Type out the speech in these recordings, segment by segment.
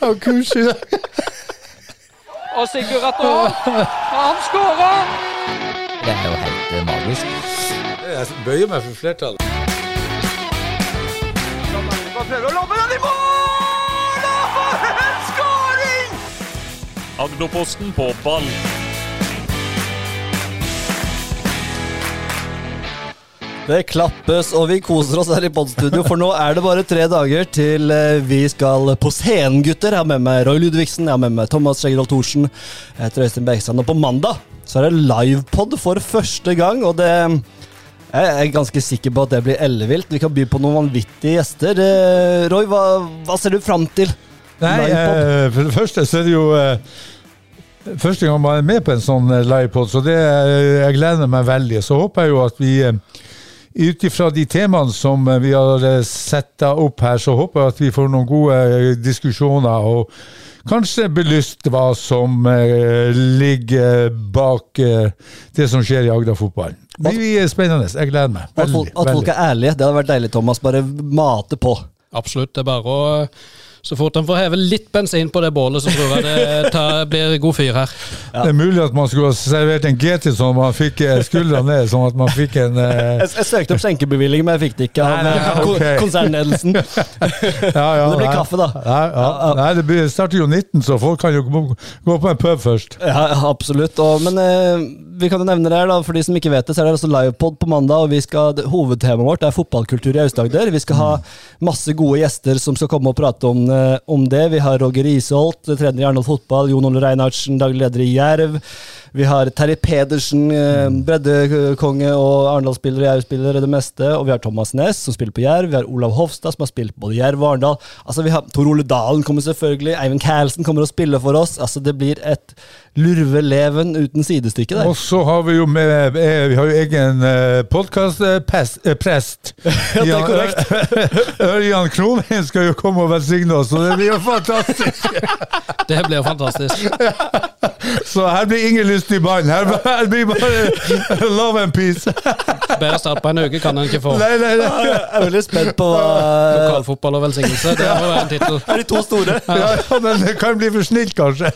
har kurs i dag. Og Sigurd Atter, han skårer! Det er jo helt eh, magisk. Jeg bøyer meg for flertallet. Prøver å lobbe den i mål! Og for en skåring! Agderposten på ball. Det klappes, og vi koser oss her i podstudio, for nå er det bare tre dager til eh, vi skal på scenen, gutter. Jeg har med meg Roy Ludvigsen, jeg har med meg Thomas Skjeggerold Thorsen, jeg heter Øystein Bergstrand, og på mandag så er det livepod for første gang, og det jeg er ganske sikker på at det blir ellevilt. Vi kan by på noen vanvittige gjester. Eh, Roy, hva, hva ser du fram til? Nei, eh, for det første så er det jo eh, Første gang man er med på en sånn eh, livepod, så det, jeg gleder meg veldig. Så håper jeg jo at vi eh, ut ifra de temaene som eh, vi har eh, setta opp her, så håper jeg at vi får noen gode eh, diskusjoner. og Kanskje belyst hva som ligger bak det som skjer i Agder-fotballen. Det blir spennende. Jeg gleder meg. Veldig, at folk er ærlige. Det hadde vært deilig, Thomas. Bare mate på. Absolutt. Det er bare å Så fort han får heve litt bensin på det bålet, så tror jeg det tar, blir god fyr her. Det er mulig at man skulle ha servert en GT sånn at man fikk eh, skuldra ned, sånn at man fikk en eh, Jeg, jeg søkte opp skjenkebevilling, men jeg fikk det ikke av Nei, nei, eh, ko- konsernledelsen. ja, ja, Det blir nei. kaffe, da. Nei, ja. nei det blir, starter jo 19, så folk kan jo gå på en pub først. Ja, ja, absolutt. Og, men eh, vi kan jo nevne det her, da, for de som ikke vet det, så er det altså livepod på mandag. og vi skal, Hovedtemaet vårt er fotballkultur i Aust-Agder. Vi skal ha masse gode gjester som skal komme og prate om, eh, om det. Vi har Roger Isholt, trener i Arendal fotball. Jon Ole Reinhardsen, daglig leder i Jerv. Vi har Terje Pedersen, eh, breddekonge og Arendal-spiller og Jerv-spiller det meste. Og vi har Thomas Næss, som spiller på Jerv. Vi har Olav Hofstad, som har spilt både Jerv og Arendal. Altså, vi har Tor Ole Dalen kommer selvfølgelig. Eivind Kælsen kommer og spiller for oss. Altså, det blir et lurveleven uten sidestykke der. Og så har vi jo med eh, Vi har jo egen eh, podkast-prest. det er korrekt. Ørjan Kronheim skal jo komme og velsigne og det blir jo fantastisk! Det blir fantastisk. Så her blir ingen lystig bånd. Her, her blir bare love and peace. Bedre start på en uke kan en ikke få. Nei, nei, nei. Jeg er veldig spent på hva Lokalfotball og velsignelse, det må være en tittel. er de to store. Ja, ja, men det kan bli for snilt, kanskje.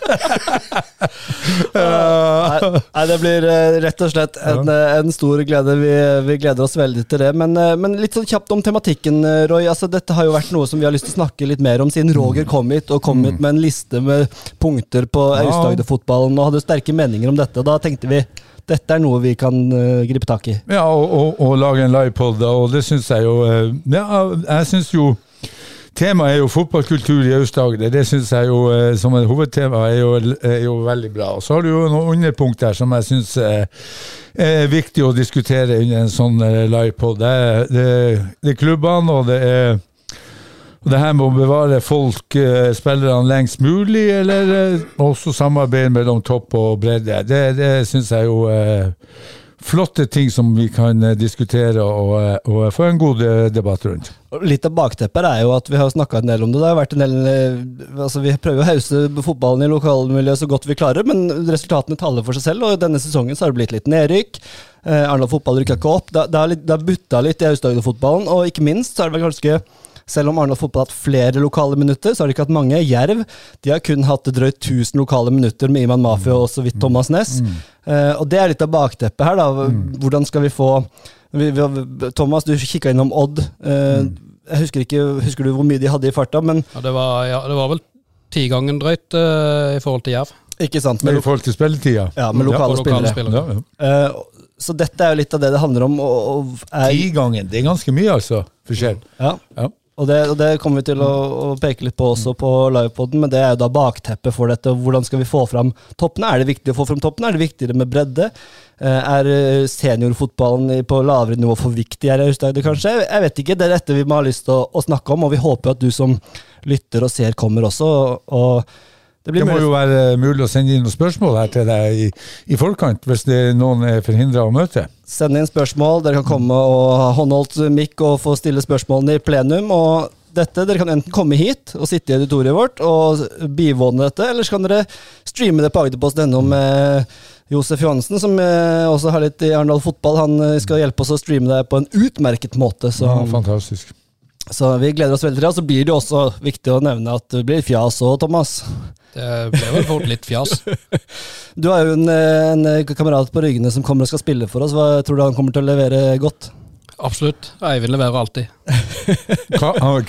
Nei, nei, det blir eh, rett og slett en, eh, en stor glede. Vi, vi gleder oss veldig til det. Men, eh, men litt sånn kjapt om tematikken, Roy. Altså, dette har jo vært noe som vi har lyst til å snakke litt mer om siden Roger kom hit, og kom hit med en liste med punkter på. Aust-Agder-fotballen og hadde sterke meninger om dette. Da tenkte vi dette er noe vi kan uh, gripe tak i. Ja, og, og, og lage en livepod, og det syns jeg jo uh, Ja, jeg syns jo Temaet er jo fotballkultur i Aust-Agder. Det syns jeg jo uh, som et hovedtema er jo, er jo veldig bra. Og så har du jo noen underpunkt der som jeg syns er, viktig å diskutere under en sånn livepod. Det, det, det er klubbene, og det er det her med å bevare folk, eh, spillerne lengst mulig, eller eh, også samarbeid mellom topp og bredde. Det, det syns jeg jo er flotte ting som vi kan eh, diskutere og, eh, og få en god eh, debatt rundt. Litt av bakteppet er jo at vi har snakka en del om det. Det har vært en del, eh, altså Vi prøver å hause fotballen i lokalmiljøet så godt vi klarer, men resultatene taler for seg selv. Og denne sesongen så har det blitt litt nedrykk. Eh, Arendal fotball rykka ikke opp. Det har butta litt i Aust-Agder-fotballen, og ikke minst så er det vel ganske selv om Arendal fotball har hatt flere lokale minutter, så har de ikke hatt mange. Jerv de har kun hatt drøyt 1000 lokale minutter med Iman Mafia og så vidt Thomas Næss. Eh, og det er litt av bakteppet her. da. Hvordan skal vi få vi, vi, Thomas, du kikka innom Odd. Eh, jeg husker ikke, husker du hvor mye de hadde i farta, men Ja, det, var, ja, det var vel tigangen drøyt uh, i forhold til Jerv. ikke sant? Med, i forhold til spilletida. ja, med lokale lokale spillere. spillere. Ja, ja. Eh, så dette er jo litt av det det handler om. Og, og er, Tigangen, det er ganske mye, altså. Forskjell. ja. Ja. Og det, og det kommer vi til å, å peke litt på også på livepoden, men det er jo da bakteppet for dette. Hvordan skal vi få fram toppene? Er det viktig å få fram toppene? Er det viktigere med bredde? Eh, Er eh, seniorfotballen på lavere nivå for viktig her i Aust-Agder, kanskje? Jeg vet ikke. Det er dette vi må ha lyst til å, å snakke om, og vi håper at du som lytter og ser kommer også. og- og det blir Det må mulig- jo være mulig å sende inn noen spørsmål her til deg i, i forkant, hvis det er noen er forhindra å møte. Send inn spørsmål. Dere kan komme og ha håndholdt mikk og få stille spørsmålene i plenum. og dette, Dere kan enten komme hit og sitte i auditoriet vårt og bivåne dette, eller så kan dere streame det på agderpost.no med Josef Johansen, som eh, også har litt i Arendal fotball. Han eh, skal hjelpe oss å streame det på en utmerket måte. Så, Ja, fantastisk. Så vi gleder oss veldig til det. Og så blir det også viktig å nevne at det blir fjas òg, Thomas. Det ble vel fort litt fjas. Du har jo en, eh, en kamerat på Ryggene som kommer og skal spille for oss. Hva tror du han kommer til å levere godt? Absolutt. Eivind leverer alltid. Han-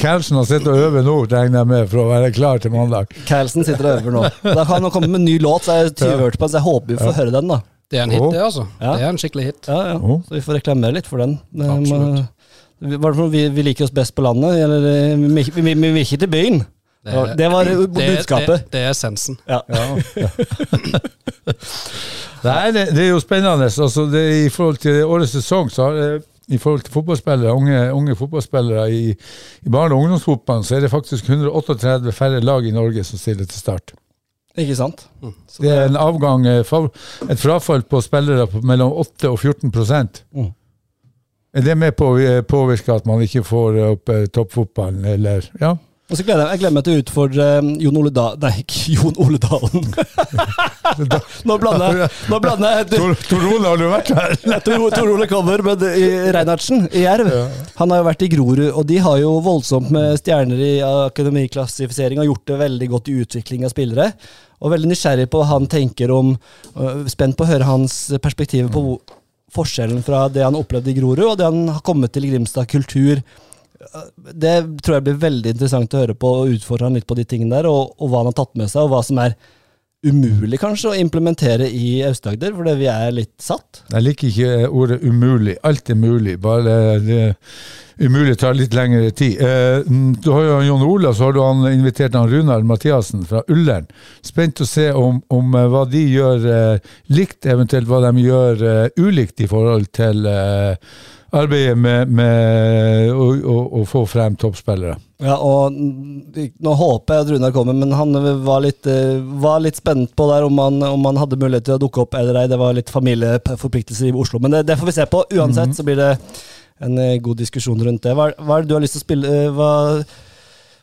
Carlsen har sittet og øver nå, regner jeg med, for å være klar til mandag. Carlsen sitter og øver nå. Da kan han komme med en ny låt, så jeg tyvhørte på den, så jeg håper vi får høre den, da. Det er en hit, det, altså. Ja. Det er en skikkelig hit. Ja, ja. Så vi får reklamere litt for den. Absolutt. Eh, Hva er det for noe? Vi, vi liker oss best på landet, eller eh, vi, vi, vi, vi vil ikke til byen. Det, Det var det, budskapet. det, det er essensen. Ja. Nei, det, det er jo spennende. Altså, det, I forhold til årets sesong, så har det i forhold til fotballspillere, unge, unge fotballspillere i, i barne- og ungdomsfotballen, så er det faktisk 138 færre lag i Norge som stiller til start. Ikke sant? Mm. Det er en avgang, eh, et frafall på spillere på mellom 8 og 14 Mm. Er det med på å påvirke at man ikke får opp eh, toppfotballen, eller Ja. Og så gleder jeg, jeg gleder meg til å utfordre Jon Ole Dahl Nei, ikke Jon Ole Dalen. nå blander jeg Nå blander jeg Tor Tor Ole, har du vært her? Tor, Tor Ole kommer, men i Reinhardsen i Jerv. Han har jo vært i Grorud, og de har jo voldsomt med stjerner i akademiklassifisering og gjort det veldig godt i utvikling av spillere. Og veldig nysgjerrig på hva han tenker om øh, Spent på å høre hans perspektiv på forskjellen fra det han opplevde i Grorud, og det han har kommet til i Grimstad kultur. Det tror jeg blir veldig interessant å høre på, og utfordre han litt på de tingene der, og, og hva han har tatt med seg, og hva som er umulig kanskje å implementere i Aust-Agder, fordi vi er litt satt. Jeg liker ikke ordet umulig. Alt er mulig, bare det umulig tar litt lengre tid. Eh, du har jo Jon Ola, så har du han invitert han Runar Mathiassen fra Ullern. Spent å se om, om eh, hva de gjør eh, likt, eventuelt hva de gjør eh, ulikt i forhold til eh, arbeidet med, med å, å, å få frem toppspillere. Ja, og nå håper jeg at Runar kommer, men han var litt, eh, var litt spent på der om han, om han hadde mulighet til å dukke opp eller ei. Det var litt familieforpliktelser i Oslo, men det, det får vi se på. Uansett så blir det en eh, god diskusjon rundt det. Hva, hva er det du har lyst til å spille eh, Hva,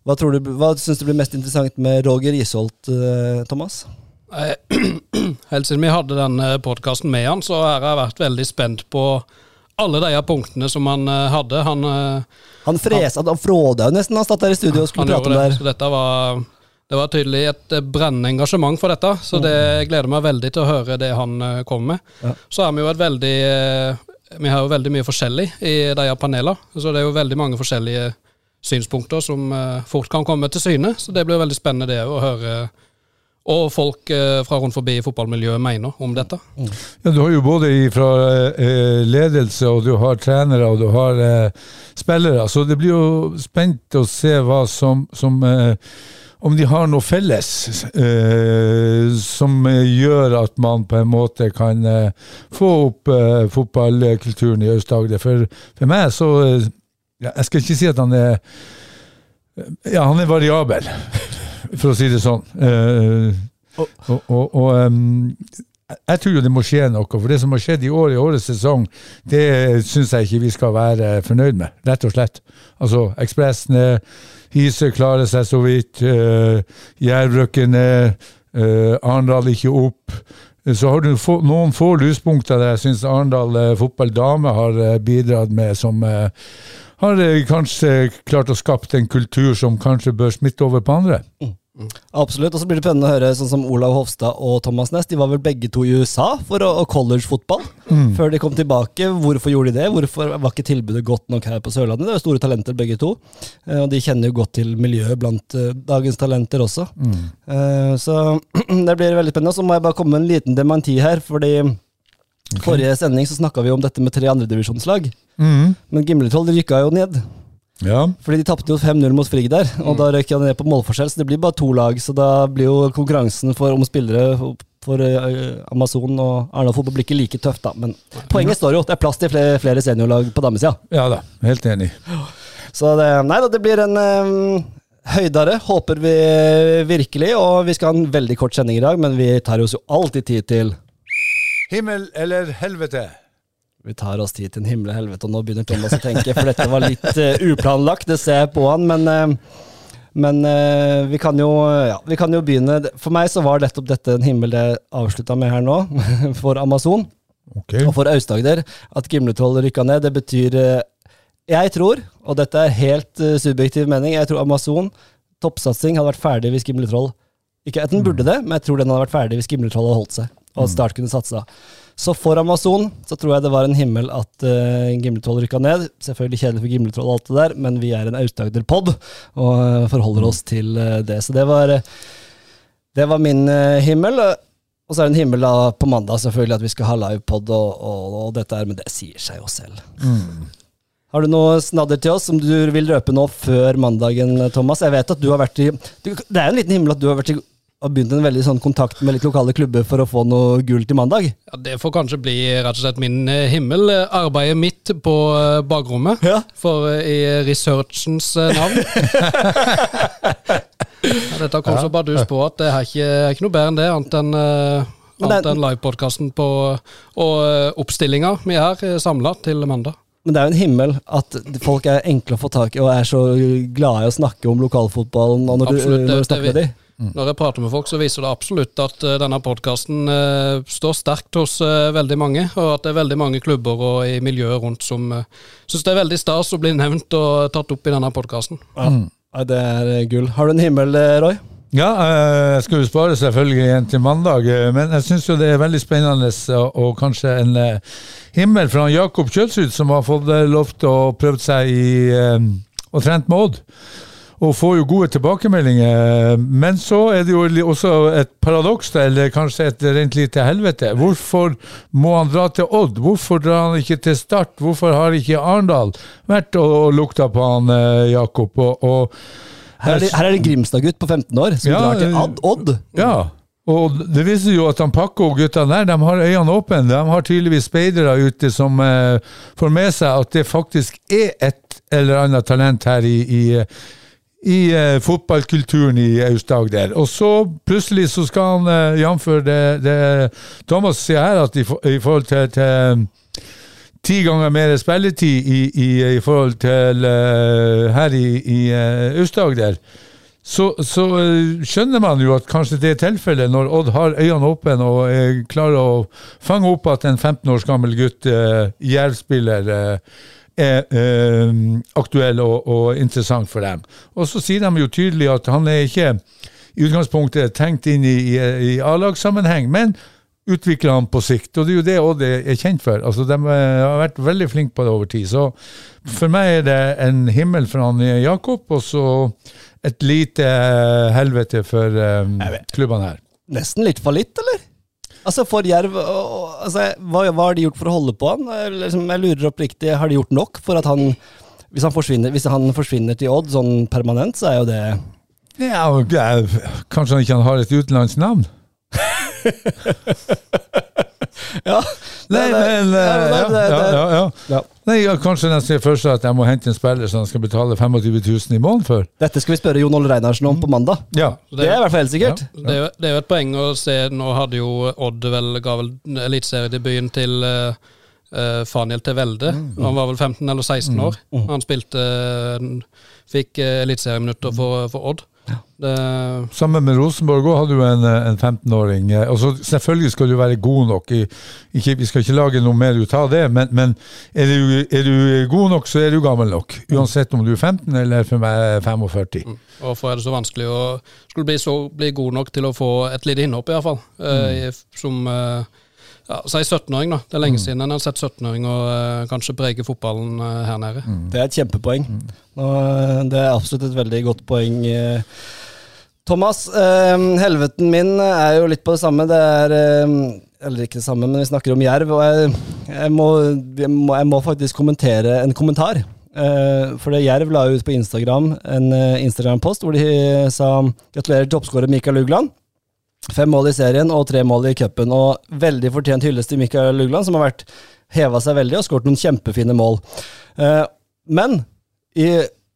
hva, tror du, hva syns du blir mest interessant med Roger Isholt, eh, Thomas? Helt siden vi hadde den podkasten med han, så har jeg vært veldig spent på alle de punktene som han eh, hadde. Han, eh, Han fresa, han fråda jo nesten. Han satt der i studio og skulle prate om det her. Så dette var, det var tydelig et eh, brennende engasjement for dette. Så det jeg gleder meg veldig til å høre det han kommer med. Ja. Så er vi jo et veldig Vi har jo veldig mye forskjellig i de her panelene. Så det er jo veldig mange forskjellige synspunkter som fort kan komme til syne. Så det blir veldig spennende det å høre og folk eh, fra rundt forbi fotballmiljøet mener om dette. Ja, du har jo både fra eh, ledelse, og du har trenere, og du har eh, spillere. Så det blir jo spent å se hva som, som Om de har noe felles som gjør at man på en måte kan få opp fotballkulturen i Aust-Agder. For, for meg så ja, Jeg skal ikke si at han er Ja, han er variabel, for å si det sånn. Uh, og, og, og um, jeg tror jo det må skje noe, for det som har skjedd i år, i årets sesong, det syns jeg ikke vi skal være fornøyd med, rett og slett. Altså, Ekspressen er Hise klarer seg så vidt, uh, Jervrøkken er eh, Arendal ikke opp. Så har du få, noen få lyspunkter der jeg syns Arendal eh, fotballdame har uh, bidratt med, som eh, har kanskje klart å skapt en kultur som kanskje bør smitte over på andre. Absolutt. Og så blir det spennende å høre sånn som Olav Hofstad og Thomas Næss. De var vel begge to i USA for å, å college-fotball før de kom tilbake. Hvorfor gjorde de det? Hvorfor var ikke tilbudet godt nok her på Sørlandet? Det er jo store talenter begge to. Eh, Og de kjenner jo godt til miljøet blant eh, dagens talenter også. Eh, Så det blir veldig spennende. Så må jeg bare komme med en liten dementi her, fordi forrige sending så snakka vi om dette med tre andredivisjonslag. Men Gimletroll rykka jo ned. Ja. Fordi de tapte jo 5-0 mot Frigg der, og da røyk han ned på målforskjell, så det blir bare to lag. Så da blir jo konkurransen for, om spillere for eh, Amazon og Arendal blir ikke like tøft, da. Men poenget står jo, det er plass til flere, flere seniorlag på damesida. ja da, helt enig. Så det, nei da, det blir en um, høydere, håper vi virkelig. Og vi skal ha en veldig kort sending i dag, men vi tar oss jo alltid tid til Himmel eller helvete? Vi tar oss tid til en himmel og helvete, og nå begynner Thomas å tenke, for dette var litt uh, uplanlagt, det ser jeg på han, men, uh, men uh, vi, kan jo, ja, vi kan jo begynne. For meg så var nettopp dette en himmel det avslutta med her nå, for Amazon okay. og for Aust-Agder. At Gimletroll rykka ned, det betyr Jeg tror, og dette er helt subjektiv mening, jeg tror Amazon toppsatsing hadde vært ferdig hvis Gimletroll Ikke at den burde det, men jeg tror den hadde vært ferdig hvis Gimletroll hadde holdt seg, og at Start kunne satsa. Så for Amazon så tror jeg det var en himmel at uh, Gimletroll rykka ned. Selvfølgelig kjedelig for Gimletroll og alt det der, men vi er en Aust-Agder-pod og uh, forholder oss til uh, det. Så det var, det var min eh, himmel. Og så er det en himmel da på mandag, selvfølgelig, at vi skal ha livepod og, og, og dette her, men det sier seg jo selv. Har du noe snadder til oss som du vil røpe nå før mandagen, Thomas? Jeg vet at du har vært i Det er en liten himmel at du har vært i har begynt en veldig sånn kontakt med litt lokale klubber for å få noe gull til mandag. Ja, Det får kanskje bli rett og slett min eh, himmel. Arbeidet mitt på eh, bakrommet. Ja. For eh, i researchens navn. ja, dette kom så bardus på at det er ikke, er ikke noe bedre enn det, annet enn det annet enn livepodkasten og oppstillinga vi er samla til mandag. Men det er jo en himmel at folk er enkle å få tak i og er så glade i å snakke om lokalfotballen. Når, Absolutt, du, når du det snakker med vi- dem. Når jeg prater med folk, så viser det absolutt at eh, denne podkasten står sterkt hos eh, veldig mange, og at det er veldig mange klubber og i miljøet rundt som uh, syns det er veldig stas å bli nevnt og tatt opp i denne podkasten. Ja. Ja, det er eh, gull. Har du en himmel, eh, Roy? Ja, eh, jeg skal jo spare selvfølgelig igjen til mandag, eh, men jeg syns jo det er veldig spennende og, og kanskje en eh, himmel fra Jakob Kjølsrud, som har fått eh, lov til å prøve seg i eh, og trent med Odd. Og får jo gode tilbakemeldinger. Men så er det jo også et paradoks, eller kanskje et rent lite helvete. Hvorfor må han dra til Odd? Hvorfor drar han ikke til Start? Hvorfor har ikke Arendal vært og, lukta på han eh, Jakob? Og, og Her er det, her er det Grimstad-gutt på 15 år som Ja, drar til eh, Ad Odd. Ja, og det viser jo at han Pakko og gutta der, de har øynene åpne. De har tydeligvis speidere ute som eh, får med seg at det faktisk er et eller annet talent her i, i, i eh, fotballkulturen i Aust-Agder. Og så plutselig så skal han, eh, jf. Det, det Thomas sier her, at i, i forhold til, til ti ganger mer spilletid i, i, i forhold til uh, her i, i eh, Aust-Agder, så, så uh, skjønner man jo at kanskje det er tilfellet når Odd har øynene åpne og er klarer å fange opp at en 15 års gammel gutt, uh, Jerv-spiller, eh, er eh, aktuell og, og interessant for dem. Og så sier de jo tydelig at han er ikke i utgangspunktet tenkt inn i, i, i A-lagssammenheng, men utvikler han på sikt. Og det er jo det Odd er kjent for. Altså, de eh, har vært veldig flinke på det over tid. Så for meg er det en himmel for han Jakob, og så et lite eh, helvete for eh, klubbene her. Nesten litt for litt, eller? Altså For Jerv altså, hva, hva har de gjort for å holde på han? Liksom, jeg lurer oppriktig, Har de gjort nok for at han hvis han, forsvinner, hvis han forsvinner til Odd sånn permanent, så er jo det Ja, kanskje han ikke har et utenlandsk navn? Ja. Nei, men ja, ja, det- det- ja, ja, ja. ja. Nei, Kanskje den sier først at jeg må hente en spiller som han skal betale 25 000 i måneden for? Dette skal vi spørre Jon Olle Reinarsen om på mandag. Ja. Så Det er i hvert fall helt sikkert. Det er, jo, det er jo et poeng å se Nå hadde jo Odd vel ga vel eliteseriedebuten til uh, Faniel til Mm. Han var vel 15 eller 16 år. Han spilte eh, Fikk uh, eliteserieminutter for, for Odd. Det, Sammen med Rosenborg òg hadde du en, eh, en 15-åring. Altså, Selvfølgelig skal du være god nok. I, ikke, vi skal ikke lage noe mer ut av det, men, men er, du, er du god nok, så er du gammel nok. Uansett om du er 15 eller for meg 45. og hvorfor er det så vanskelig å skulle bli, så, bli god nok til å få et lite innhopp, iallfall. Uh, som uh, ja, Si 17-åring, da. Det er lenge siden en har sett 17-åring og eh, kanskje prege fotballen uh, her nede. Det er et kjempepoeng. Og eh, det er absolutt et veldig godt poeng. Uh, Thomas, eh, helveten min er jo litt på det samme. Det er eh, Eller ikke det samme, men vi snakker om jerv. Og jeg, jeg, må, jeg, må, jeg må faktisk kommentere en kommentar. Eh, for det Jerv la ut på Instagram en eh, Instagram-post hvor de sa gratulerer til toppskårer Mikael Ugland. Fem mål i serien og tre mål i cupen. Og veldig fortjent hyllest til Mikael Lugland, som har vært heva seg veldig og skåret noen kjempefine mål. Eh, men i,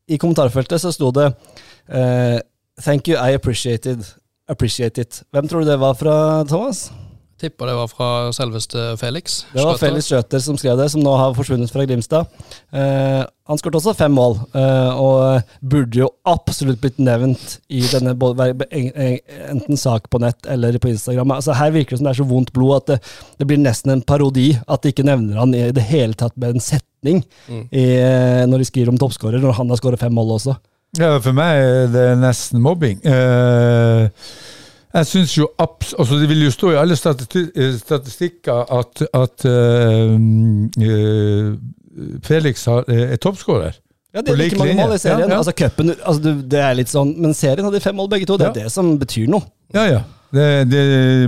i kommentarfeltet så sto det eh, Thank you, I appreciated. Appreciate it. Hvem tror du det var fra, Thomas? Tipper det var fra selveste Felix. Det var. Felix Skjøter som skrev det, som nå har forsvunnet fra Grimstad. Eh, han skåret også fem mål, eh, og burde jo absolutt blitt nevnt i denne enten sak på nett eller på Instagram. Altså, her virker det som det er så vondt blod at det, det blir nesten en parodi at de ikke nevner han i det hele tatt med en setning mm. i, eh, når de skriver om toppskårer, når han har skåret fem mål også. Ja, for meg er det nesten mobbing. Eh, jeg syns jo abs... Altså, det vil jo stå i alle eh, statistikker at, at uh, uh, Felix har, er toppskårer. Ja, det er lik like mange mål i serien. Ja, ja. Altså cupen, altså, det er litt sånn, Men serien hadde fem mål begge to. Det er Ja. det som betyr noe. Ja, ja. Det, det,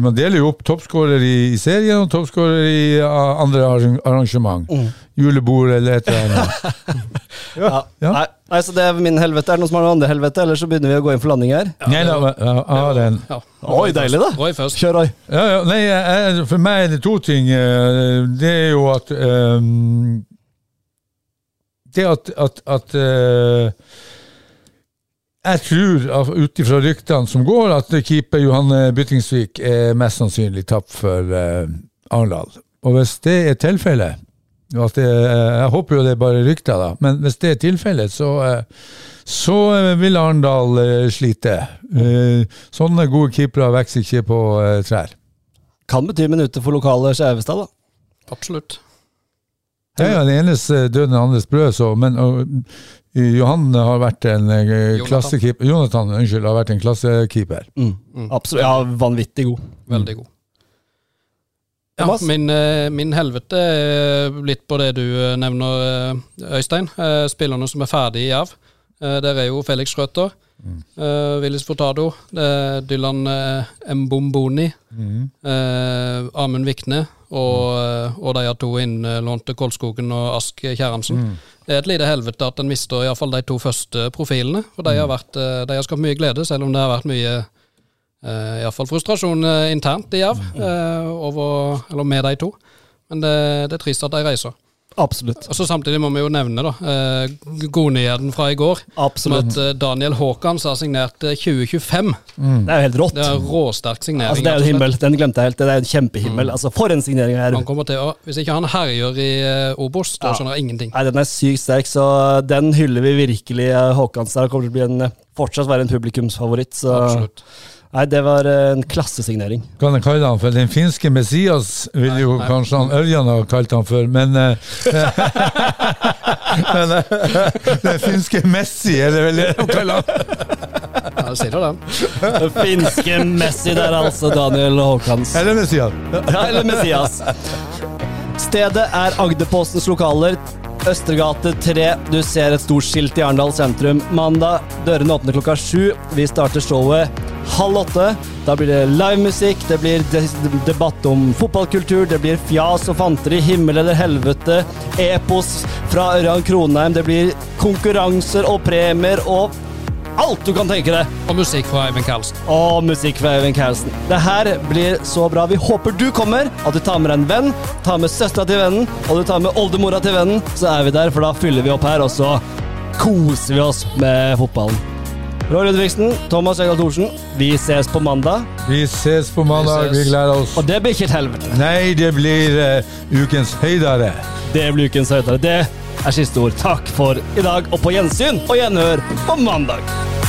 man deler jo opp toppskårer i, i serien og toppskårer i uh, andre arrangement. arrangement. Julebord eller et eller annet. Ja. Ja. Nei, nei, så det er min helvete. Er det noen som har noe andre helvete, eller så begynner vi å gå inn for landing her? Nei, da, jeg har en Ja. Oi, deilig, da. Roy først. Kjør, Roy. Ja, ja, nei, jeg, for meg er det to ting. eh, Det er jo at um, Det at, at, at eh, Jeg tror, ut ifra ryktene som går, at keeper Johanne Byttingsvik er mest sannsynlig tapt for eh, Arendal. Og hvis det er tilfellet det, eh, Jeg håper jo det er bare rykter, da, men hvis det er tilfellet, så, eh, så eh, vil Arendal eh, slite. Eh, Sånne gode keepere vokser ikke på eh, trær. Kan bety minutter for lokale Skjevestad, da. Absolutt. Ja, ja, den enes eh, død, den andres brød, så, men og, Johan har vært en eh, klassekeeper Jonathan unnskyld, har vært en klassekeeper. Mm. Absolutt. Ja, vanvittig god. Veldig god. Ja, min, eh, min helvete er litt på det du eh, nevner, eh, Øystein. Eh, Spillerne som er ferdige i Jerv. Eh, Der er jo Felix Røtter. Mm. Willis Furtado, Dylan eh, Mbomboni, mm. Amund Vikne og, eh, og de to innlånte Kolskogen og Ask Kjerransen. Det er et lite helvete at en mister iallfall de to første profilene. For de har, vært, eh, de har skapt mye glede, selv om det har vært mye uh, Iallfall frustrasjon eh, internt i Jerv eh, over, eller med de to. Men det, det er trist at de reiser. Absolutt. Og så Samtidig må vi jo nevne da, eh, godnyheten fra i går. Absolutt. Med at eh, Daniel Haakons har signert eh, 2025 Det er jo helt rått. Det er råsterk signering. Altså, det er en himmel. Den glemte jeg helt. Det er en kjempehimmel. Altså, for en signering her. Han kommer til å, Hvis ikke han herjer i eh, Obos, da Ja. skjønner jeg ingenting. Nei, Den er sykt sterk, så den hyller vi virkelig. Haakons der kommer til å bli en, fortsatt være en publikumsfavoritt. Så Absolutt. Nei, det var eh, en klassesignering. Kan jeg kalle han for den finske Messias, vil jo nei. kanskje han Ørjan ha kalt han for, men eh, Men eh, Den finske Messi, er det vel det de kaller han? Ja, sier det, den. Den finske Messi der, altså. Daniel Håkans. Eller Messias? Ja, eller Messias. Stedet er Agderpostens lokaler. Østregate 3. Du ser et stort skilt i Arendal sentrum. Mandag. Dørene åpner klokka sju. Vi starter showet halv åtte. Da blir det livemusikk, det blir debatt om fotballkultur, det blir fjas og fanteri, himmel eller helvete, epos fra Ørjan Kronheim, det blir konkurranser og premier og alt du kan tenke deg. Og musikk fra Eivind Karlsen. Og musikk fra Eivind Karlsen. Det her blir så bra. Vi håper du kommer, at du tar med deg en venn, tar med søstera til vennen, og du tar med oldemora til vennen. Så er vi der, for da fyller vi opp her, og så koser vi oss med fotballen. Roy Ludvigsen, Thomas Egil Thorsen, vi ses på mandag. Vi ses på mandag, Vi vi gleder oss. Og det blir ikke et helvete. Nei, det blir uh, ukens høydare. Det blir ukens høydare Det er siste ord. Takk for i dag, og på gjensyn og gjenhør på mandag.